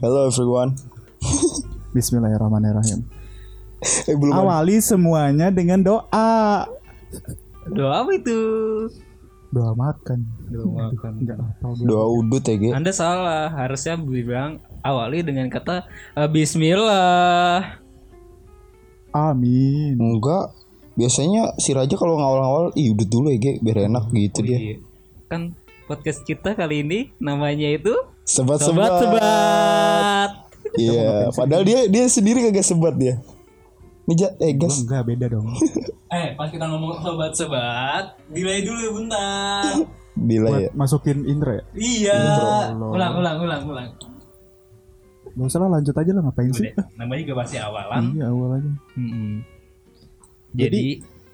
Hello everyone. Bismillahirrahmanirrahim. Eh belum ada. Awali semuanya dengan doa. Doa apa itu? Doa makan. Doa makan. Doa udut ya, Ge. Anda salah. Harusnya bilang awali dengan kata eh, Bismillah. Amin. Enggak. Biasanya si Raja kalau ngawal-ngawal, ih udut dulu ya, Ge, biar enak gitu dia. Iya. Kan podcast kita kali ini namanya itu Sebat-sebat. Sobat-sebat. Iya, padahal dia dia sendiri kagak sebat dia. Nih, Ja, eh gas. enggak beda dong. Eh, pas kita ngomong sobat-sobat, delay dulu ya bentar. Buat ya. masukin intro ya. Iya. Intro. Ulang, ulang, ulang, ulang. Gak usah lah lanjut aja lah ngapain sih? Namanya juga pasti awalan. Iya awal aja. Mm-mm. Jadi,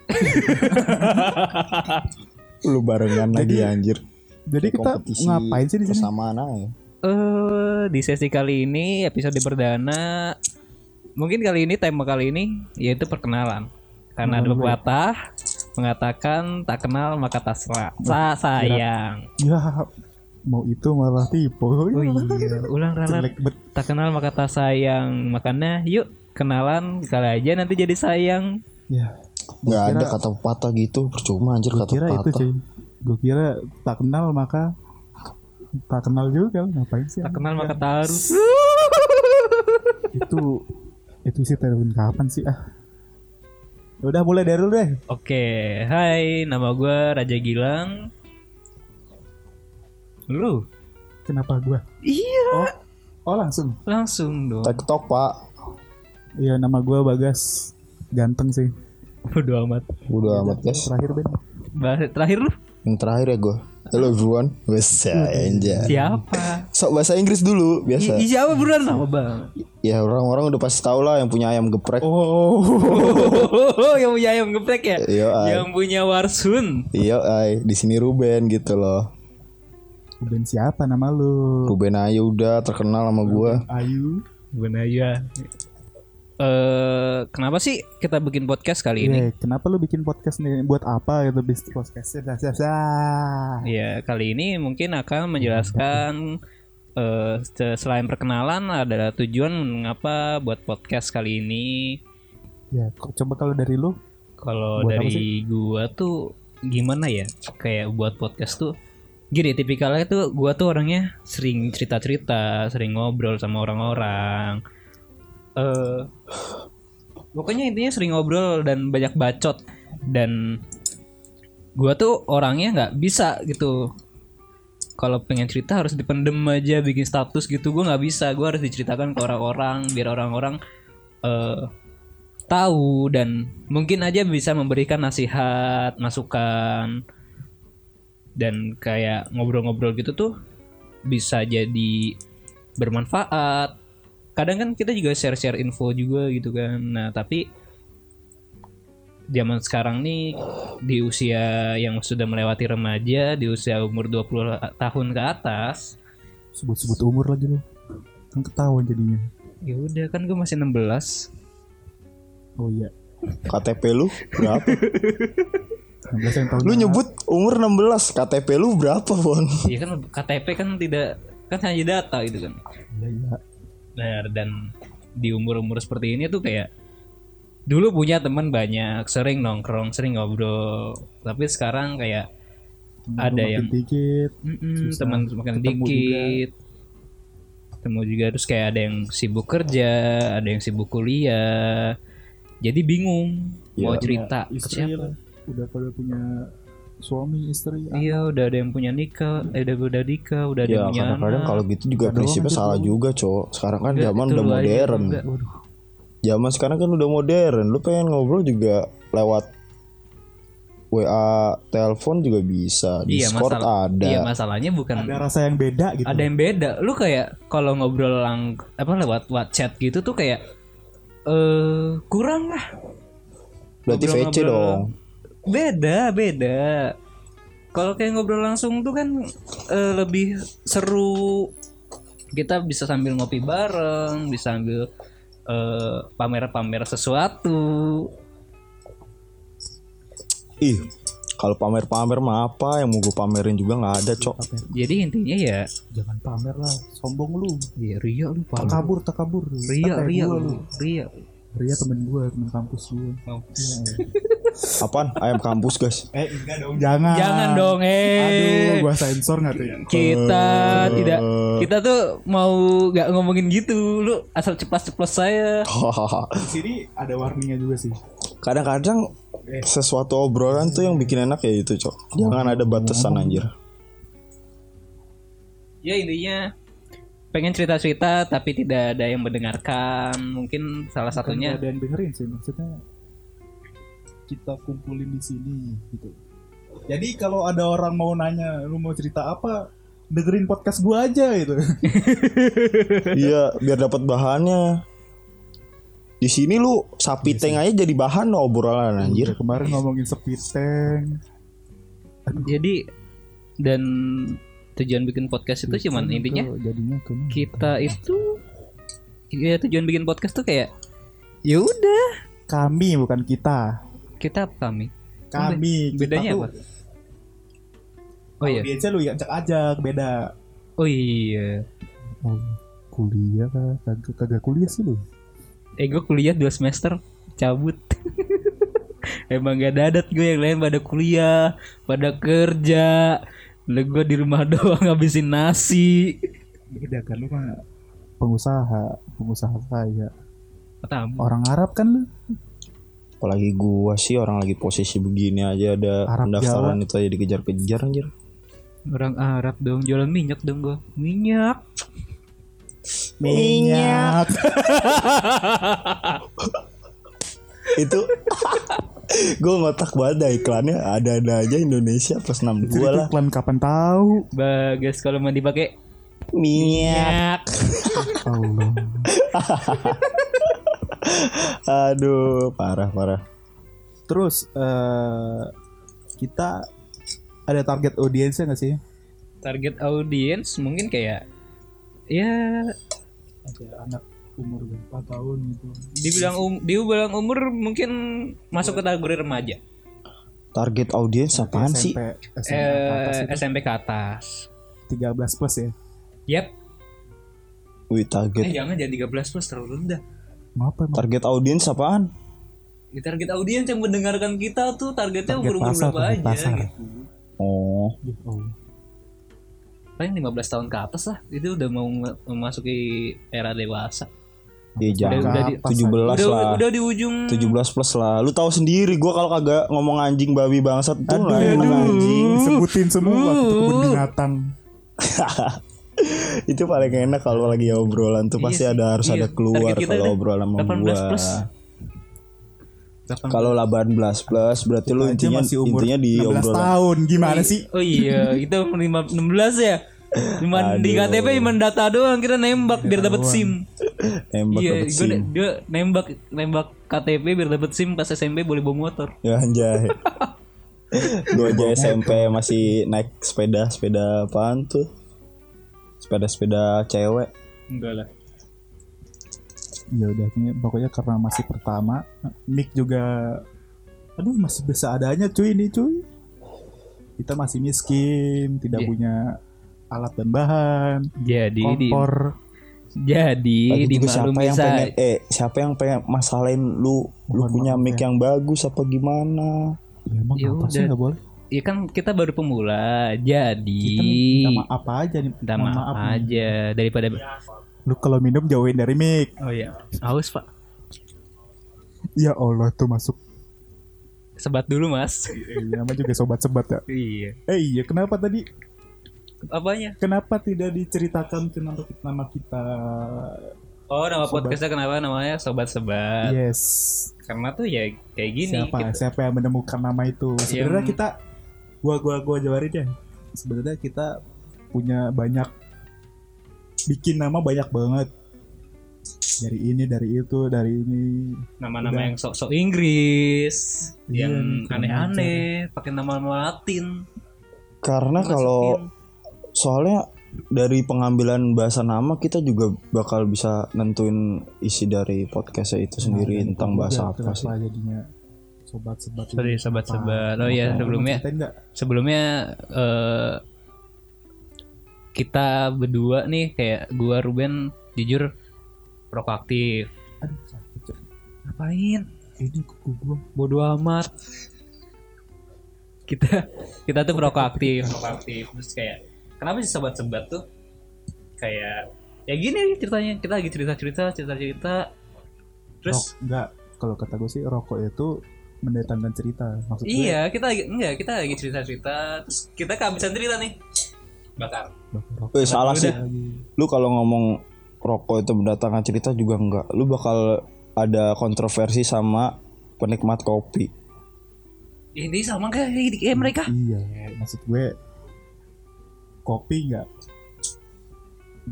Lu barengan lagi anjir. Jadi kita Kompetisi ngapain sih di sini? Persamaan aja. Eh di sesi kali ini episode perdana mungkin kali ini tema kali ini yaitu perkenalan. Karena ada pepatah mengatakan tak kenal maka tak sera- sa sayang. Ya mau itu malah tipu. Oh iya, ulang ralat. Tak kenal maka tak sayang. Makanya yuk kenalan kali aja nanti jadi sayang. Ya. Enggak ada kata pepatah gitu, percuma anjir Gue kata kira itu pepatah. cuy. Gue kira tak kenal maka tak kenal juga ngapain sih? Tak kenal maka tak harus. itu itu sih telepon kapan sih ah? Udah mulai dari dulu deh. Oke, hai, nama gue Raja Gilang. Lu? Kenapa gua? Iya. Oh langsung. Langsung dong. TikTok, Pak. Iya nama gua Bagas. Ganteng sih. Bodo amat. Udah amat, guys. Terakhir Ben. Terakhir lu Yang terakhir ya gue. Hello everyone. Wes ya, anjay. siapa? Sok bahasa Inggris dulu biasa. Ih, siapa buruan nama bang? Ya orang-orang udah pasti tahu lah yang punya ayam geprek. Oh. yang punya ayam geprek ya? Iya, ay. Yang punya Warsun. Iya, ay. di sini Ruben gitu loh. Ben siapa nama lu? Ruben aja udah terkenal sama gua. Ayu. Benar ya. Eh, kenapa sih kita bikin podcast kali ini? Iya, kenapa lu bikin podcast nih? Buat apa gitu bis podcastnya? Ya, kali ini mungkin akan menjelaskan eh, se- selain perkenalan adalah tujuan mengapa buat podcast kali ini. Ya, kok- coba kalau dari lu? Kalau dari gua tuh gimana ya? Kayak buat podcast tuh gini tipikalnya tuh gua tuh orangnya sering cerita-cerita, sering ngobrol sama orang-orang. Eh pokoknya intinya sering ngobrol dan banyak bacot dan gua tuh orangnya nggak bisa gitu. Kalau pengen cerita harus dipendem aja bikin status gitu gua nggak bisa. Gua harus diceritakan ke orang-orang biar orang-orang eh tahu dan mungkin aja bisa memberikan nasihat, masukan dan kayak ngobrol-ngobrol gitu tuh bisa jadi bermanfaat. Kadang kan kita juga share-share info juga gitu kan. Nah, tapi zaman sekarang nih di usia yang sudah melewati remaja, di usia umur 20 tahun ke atas, Sebut-sebut umur lagi lu. Kan ketahuan jadinya. ya udah kan gue masih 16. Oh iya. KTP lu berapa? 16 yang tahun lu nyebut umur 16, KTP lu berapa, Bon? Iya kan KTP kan tidak kan hanya data gitu kan. Iya, iya. Nah, dan di umur-umur seperti ini tuh kayak dulu punya teman banyak, sering nongkrong, sering ngobrol. Tapi sekarang kayak ada Makin yang dikit. mm-mm, susah teman semakin ketemu dikit. Ketemu juga terus kayak ada yang sibuk kerja, ada yang sibuk kuliah. Jadi bingung mau Ya, cerita ke siapa. Udah pada punya suami, istri. Iya, udah ada yang punya nikah, eh, udah udah nikah, udah ada Ya yang punya kadang-kadang anak. kalau gitu juga Doang prinsipnya aja salah juga, cowok. Sekarang kan Enggak, zaman udah modern. Zaman sekarang kan udah modern. Lu pengen ngobrol juga lewat WA, telepon juga bisa. Iya, Discord masalah, ada. Iya, masalahnya bukan Ada rasa yang beda gitu. ada yang beda lu kayak kalau ngobrol lang apa lewat WhatsApp gitu tuh kayak eh kurang lah Berarti VC ngobrol-ngobrol. dong. Beda beda kalau kayak ngobrol langsung tuh kan eh, lebih seru kita bisa sambil ngopi bareng bisa sambil eh, pamer-pamer sesuatu Ih, Kalau pamer-pamer mah apa yang mau gue pamerin juga nggak ada cok. Jadi intinya ya Jangan pamer lah, sombong lu. ya ria lu parah. Takabur, takabur. Ria, ria lu. Ria. Ria temen gua, temen kampus gua. Oh. Apaan? Ayam kampus guys. Eh, enggak dong. Jangan. Jangan dong, eh. Aduh, gua sensor nggak tuh ya? Kita Eh. tidak kita tuh mau gak ngomongin gitu. Lu asal ceplas-ceplos saya. Di sini ada warningnya juga sih. Kadang-kadang sesuatu obrolan tuh yang bikin enak ya itu cok. Jangan ada batasan anjir. Ya intinya pengen cerita-cerita tapi tidak ada yang mendengarkan. Mungkin salah satunya nggak ada yang dengerin sih maksudnya. Kita kumpulin di sini gitu. Jadi kalau ada orang mau nanya lu mau cerita apa, dengerin podcast gua aja gitu. Iya, biar dapat bahannya. Di sini lu sapi tank aja jadi bahan obrolan anjir. Ya, kemarin ngomongin speed tank. jadi dan tujuan bikin podcast itu cuman intinya jadinya ke kita itu ya tujuan bikin podcast tuh kayak ya udah kami bukan kita. Kita apa kami Kami bedanya tuh, apa oh iya Audiensnya lu yang ajak-ajak beda. oh iya Oh, kuliah kah? Kagak, kagak kuliah sih lu. eh gue kuliah dua semester cabut emang gak dadat gue yang lain pada kuliah pada kerja Lah gue di rumah doang ngabisin nasi Beda kan lu mah pengusaha, pengusaha kaya. Pertama Orang Arab kan lu. Apalagi gua sih orang lagi posisi begini aja ada Arab pendaftaran itu aja dikejar-kejar anjir. orang Arab dong jualan minyak dong gue minyak Minyak. itu gue ngotak banget dah iklannya ada-ada aja Indonesia plus 62 Jadi lah iklan kapan tahu? bagas kalau mau dipakai minyak Allah. aduh parah parah. Terus eh kita ada target audiensnya nggak sih? target audiens mungkin kayak ya Ada anak umur berapa tahun gitu. dibilang um, dibilang umur mungkin masuk kategori remaja. Target audiens apaan sih? SMP, SMP atas eh, itu. SMP ke atas. 13 plus ya. yep wih eh target jangan jadi 13 plus terlalu rendah Emang? target audiens apaan Di target audiens yang mendengarkan kita tuh targetnya Target umur umur pasar, berapa target aja pasar. gitu. oh Ya Allah. Paling 15 tahun ke atas lah itu udah mau memasuki era dewasa. ya jangan udah di- 17 Udah, lah udah di ujung 17 plus lah lu tahu sendiri gue kalau kagak ngomong anjing babi bangsat itu lah anjing Disebutin semua tuh kebun binatang. itu paling enak kalau lagi obrolan tuh Iya pasti sih, ada harus iya. ada keluar kita kalau obrolan sama 18 gua plus. kalau 18 plus berarti lu intinya masih umur intinya di 16 obrolan tahun gimana sih? Oh iya, itu 5, 16 ya. Cuman di. KTP cuma data doang kita nembak biar dapat SIM. nembak Iya, dapet SIM dia nembak nembak KTP biar dapat SIM pas SMP boleh bawa motor. ya anjay gue aja SMP masih naik sepeda sepeda apaan tuh sepeda sepeda cewek Enggak lah. Ya udah ini pokoknya karena masih pertama, mic juga aduh masih bisa adanya cuy ini cuy. Kita masih miskin, tidak Iya. punya alat dan bahan, Jadi di kompor. jadi Lagi di juga siapa yang bisa pengen eh siapa yang pengen masalahin lu lu Mohon punya mic ya. yang bagus apa gimana Ya, emang Ya apa sih udah. nggak boleh? Ya kan kita baru pemula. Jadi Kita minta maaf aja nih. minta maaf, nih. aja daripada Lu kalau minum jauhin dari mic. Oh iya. Haus, Pak. Ya Allah tuh masuk. Sebat dulu, Mas. Eh, nama juga sobat sebat ya. iya. Eh iya kenapa tadi? Apanya? Kenapa tidak diceritakan kenapa nama kita? Oh, nama Sobat. podcastnya kenapa namanya Sobat Sebat? Yes. Karena tuh ya kayak gini. siapa kita- siapa yang menemukan nama itu sebenarnya Yang- kita gua gua gua jawarin ya. Sebenarnya kita punya banyak bikin nama banyak banget. Dari ini dari itu dari ini. Nama-nama Udah. yang sok-sok Inggris, Iya, yang aneh-aneh, pakai nama-nama Latin. karena kalau soalnya dari pengambilan bahasa nama kita juga bakal bisa nentuin isi dari podcastnya itu sendiri Nah, tentang itu bahasa apa sih. jadinya sobat-sobat Sorry, sobat-sobat. Oh iya, sebelumnya- sebelumnya eh kita berdua nih kayak gua Ruben jujur rokok aktif. aduh sakit Cok. Ngapain? ini kuku gua Bodoh amat. Kita kita tuh merokok aktif, merokok aktif. Terus kayak kenapa sih sobat-sobat tuh kayak ya gini nih ceritanya kita lagi cerita-cerita cerita-cerita terus Rok- enggak kalau kata gue sih rokok itu mendatangkan cerita maksud gue. Iya kita lagi enggak kita lagi cerita-cerita. Terus kita kehabisan cerita nih. Bakar. Bakar Eh, salah sih. lagi Lu kalau ngomong rokok itu mendatangkan cerita juga enggak. Lu bakal ada kontroversi sama penikmat kopi. ini sama kayak kayak mereka. Iya maksud gue kopi enggak.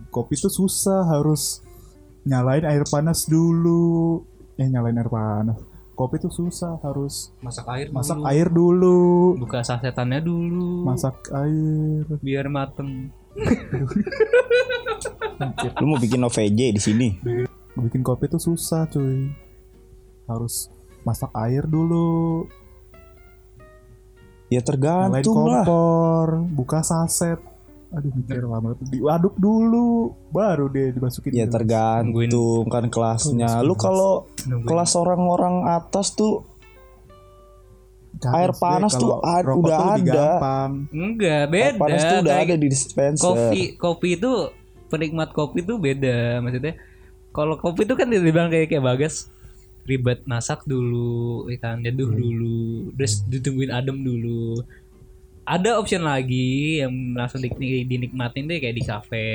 Kopi tuh susah harus nyalain air panas dulu. Eh nyalain air panas kopi tuh susah harus masak air masak dulu. air dulu. Buka sasetannya dulu. Masak air. Biar mateng. Lu mau bikin OVJ di sini. bikin kopi tuh susah cuy. Harus masak air dulu. Ya tergantung lah. kompor buka saset aduh mikir lama. Diaduk dulu baru deh dimasukin Ya tergantung kan kelasnya. Lu kalau kelas orang-orang atas tuh air panas tuh ad- udah tuh ada. gampang. enggak air beda. panas tuh udah ada di dispenser. kopi kopi itu penikmat kopi itu beda. Maksudnya kalau kopi itu kan dibilang kayak kayak bagas ribet masak dulu ikan nyeduh dulu terus ditungguin adem dulu ada option lagi yang langsung di, di- dinikmatin deh kayak di kafe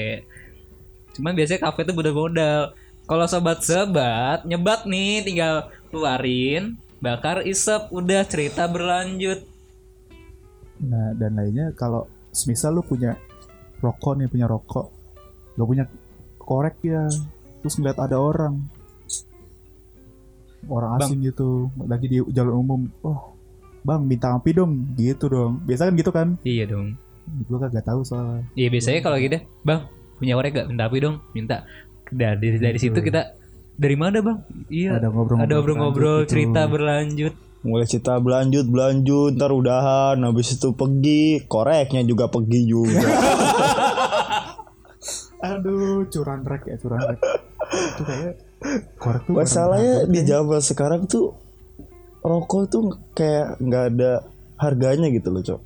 cuman biasanya kafe tuh udah modal kalau sobat-sobat nyebat nih tinggal keluarin bakar isep udah cerita berlanjut Nah, dan lainnya kalau semisal lu punya rokok nih, punya rokok. Lu punya korek ya. Terus ngeliat ada orang. Orang Bang. asing gitu, lagi di jalan umum. Oh, Bang, minta api dong. Gitu dong. Biasa kan gitu kan? iya dong Gue kagak tahu soalnya. Iya biasanya kalau gitu, bang punya korek gak? Minta api dong, minta. Dari dari situ kita dari mana bang? Iya. Ada ngobrol-ngobrol Ada ngobrol-ngobrol, gitu. cerita berlanjut. Mulai cerita berlanjut, berlanjut, ntar udahan, habis itu pergi, koreknya juga pergi juga. Aduh, curan rek ya, curan rek. itu kayak korek tuh Masalahnya di berharga. zaman sekarang tuh rokok tuh kayak nggak ada harganya gitu loh, Cok.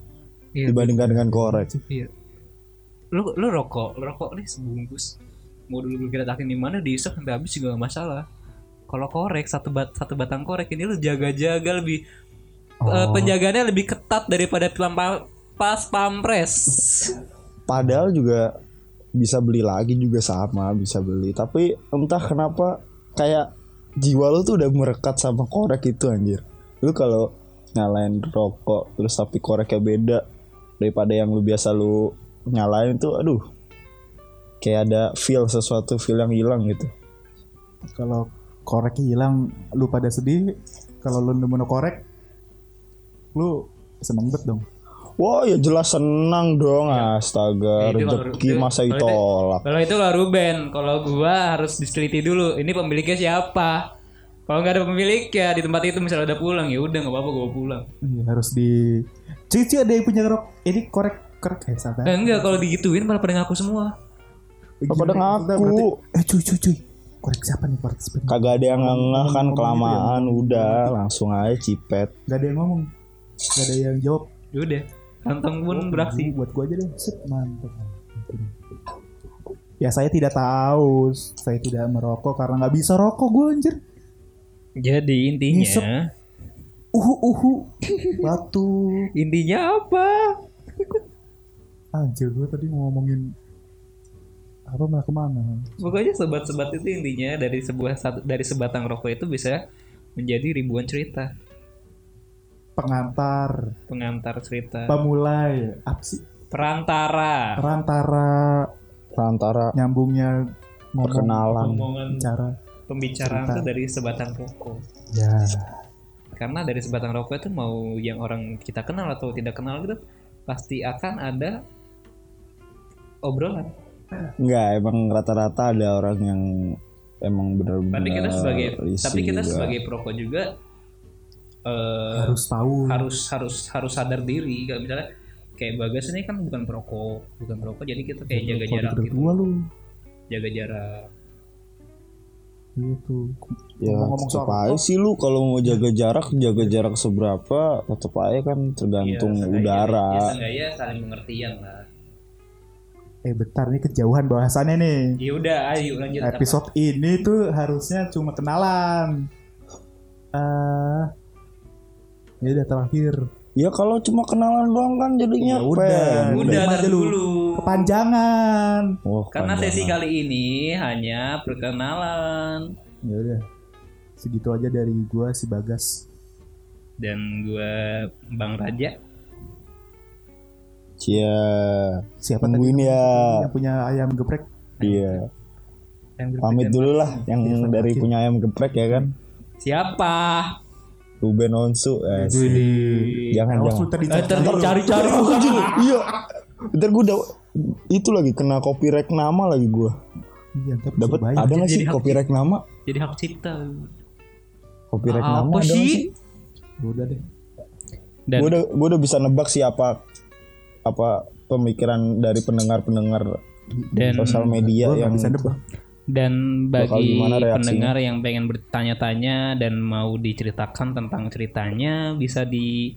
Iya. Dibandingkan dengan korek. Iya. Lu lu rokok, lu rokok nih sebungkus. Mau dulu kita takin di mana diisep sampai habis juga gak masalah. Kalau korek satu bat satu batang korek ini lu jaga-jaga lebih eh, penjagaannya lebih ketat daripada film pa- pas pampres. Padahal juga bisa beli lagi juga sama, bisa beli. Tapi entah kenapa kayak jiwa lu tuh udah merekat sama korek itu anjir. Lu kalau nyalain rokok terus tapi koreknya beda daripada yang lu biasa lu nyalain tuh aduh kayak ada feel sesuatu feel yang hilang gitu. kalau koreknya hilang lu pada sedih kalau lu nemu korek lu seneng banget dong Wah ya jelas senang dong astaga Itu kalau- rezeki itu- masa kalau itu- ditolak. Kalau itu kalau Ruben, kalau gua harus diteliti dulu. Ini pemiliknya siapa? Kalau nggak ada pemilik ya di tempat itu misalnya udah pulang ya udah nggak apa-apa gua pulang. Iya, harus di Cici ada yang punya rok ini korek korek eh sabar. Eh, enggak kalau digituin malah pada ngaku semua. Gimana pada ngaku. Berarti- eh cuy cuy cuy korek siapa nih korek siapa? Kagak ada yang ngengeh kan kelamaan ya. udah langsung aja cipet. Gak ada yang ngomong Gak ada yang jawab Ya udah, kantong pun Oh, beraksi. buat gua aja deh Set, mantap ya saya tidak tahu saya tidak merokok karena nggak bisa rokok gue anjir Jadi intinya, Ngisep. uhu uhu batu. Intinya apa? anjir gue tadi mau ngomongin apa malah ke mana? Pokoknya sobat-sobat itu intinya dari sebuah satu dari sebatang rokok itu bisa menjadi ribuan cerita, pengantar. Pengantar cerita, pemulai. Apa sih? Perantara, perantara. Antara nyambungnya ngomong perkenalan. omongan cara pembicaraan itu dari sebatang rokok. ya. Karena dari sebatang rokok itu mau yang orang kita kenal atau tidak kenal gitu pasti akan ada obrolan. Enggak, emang rata-rata ada orang yang emang benar-benar Tapi kita sebagai tapi kita juga. sebagai perokok juga eh, harus tahu. harus harus harus sadar diri. Kalau misalnya kayak bagas ini kan bukan perokok bukan perokok jadi kita kayak jaga Kalau jarak gitu. lu. Jaga jarak gitu Ya Ngomong-ngomong tetep soal aja sih lu kalau mau jaga jarak jaga jarak seberapa tetep aja kan tergantung Iya, seenggaknya- udara. ya, seenggaknya saling pengertian lah. Eh bentar nih kejauhan bahasannya nih. Ya udah ayo lanjut. Apa? episode ini tuh harusnya cuma kenalan. Eh ya udah terakhir Ya kalau cuma kenalan doang kan jadinya Ya udah. pendek. udah Udah, dulu. dulu kepanjangan Wah, karena sesi kali ini hanya perkenalan ya udah segitu aja dari gua si bagas dan gua bang Raja Cia. siapa Tungguin tadi ya. yang punya ayam geprek Iya. yang Pamit dulu lah yang Iya, dari punya ayam geprek ya kan. siapa Ruben Onsu. Eh, jangan Awas jangan. tadi Eh, ntar cari-cari iya. Ntar gue udah itu lagi kena copyright nama lagi gue. Iya, ntar Dapat ada nggak sih hak copyright nama? jadi hak cipta Copyright nama apa ada nggak sih Ya udah deh dan Gue udah gue udah bisa nebak siapa apa pemikiran dari pendengar-pendengar dan sosial media yang bisa nebak. Dan bagi pendengar yang pengen bertanya-tanya dan mau diceritakan tentang ceritanya bisa di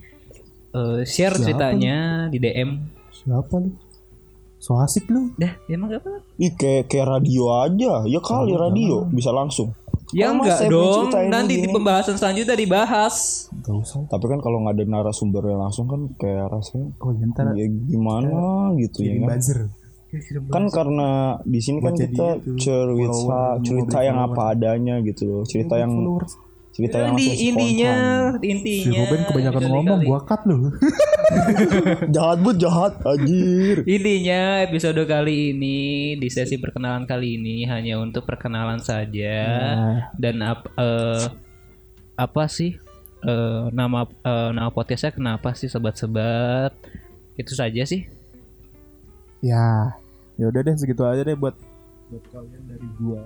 eh, share Siapa ceritanya di DM siapa lu? So asik lu. Dah emang gak apa Ih kayak kayak radio aja. Ya kali radio bisa langsung. ya Mas enggak dong. nanti di pembahasan selanjutnya dibahas. Gak usah. Tapi kan kalau nggak ada narasumbernya langsung kan kayak rasanya oh ya ntar ya gimana gitu ya kirim kan. buzzer Kan karena di sini kan kita cerita cerita yang apa adanya gitu loh. Cerita yang Followers. cerita yang langsung intinya spontan. si intinya Ruben kebanyakan ngomong gua cut lu jahat but jahat anjir. Intinya episode kali ini di sesi perkenalan kali ini hanya untuk perkenalan saja Nah. dan ap- eh, apa sih eh, nama eh, nama podcastnya kenapa sih sobat-sobat itu saja sih ya ya udah deh segitu aja deh buat buat kalian dari gua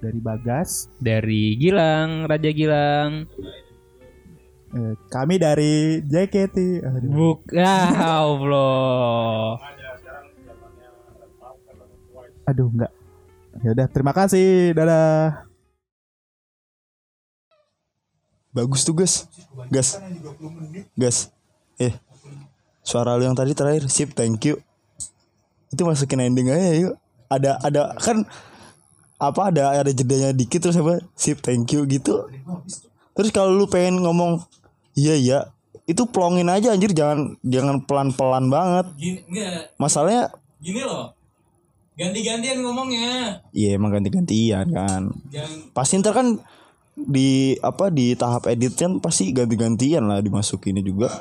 dari bagas dari Gilang Raja Gilang eh, kami dari JKT Aduh. Buk ya Allah aduh enggak ya udah terima kasih dadah Bagus tuh gas. Gas. Gas. Eh. Suara lu yang tadi terakhir sip thank you. Itu masukin ending aja yuk. Ada ada kan apa ada ada jedanya dikit terus apa sip thank you gitu. Terus kalau lu pengen ngomong iya iya itu plongin aja anjir jangan jangan pelan-pelan banget. gini enggak Masalahnya gini loh ganti-gantian ngomongnya iya emang ganti-gantian kan. jangan Pasti ntar kan di apa di tahap edit kan pasti ganti-gantian lah dimasukinnya juga.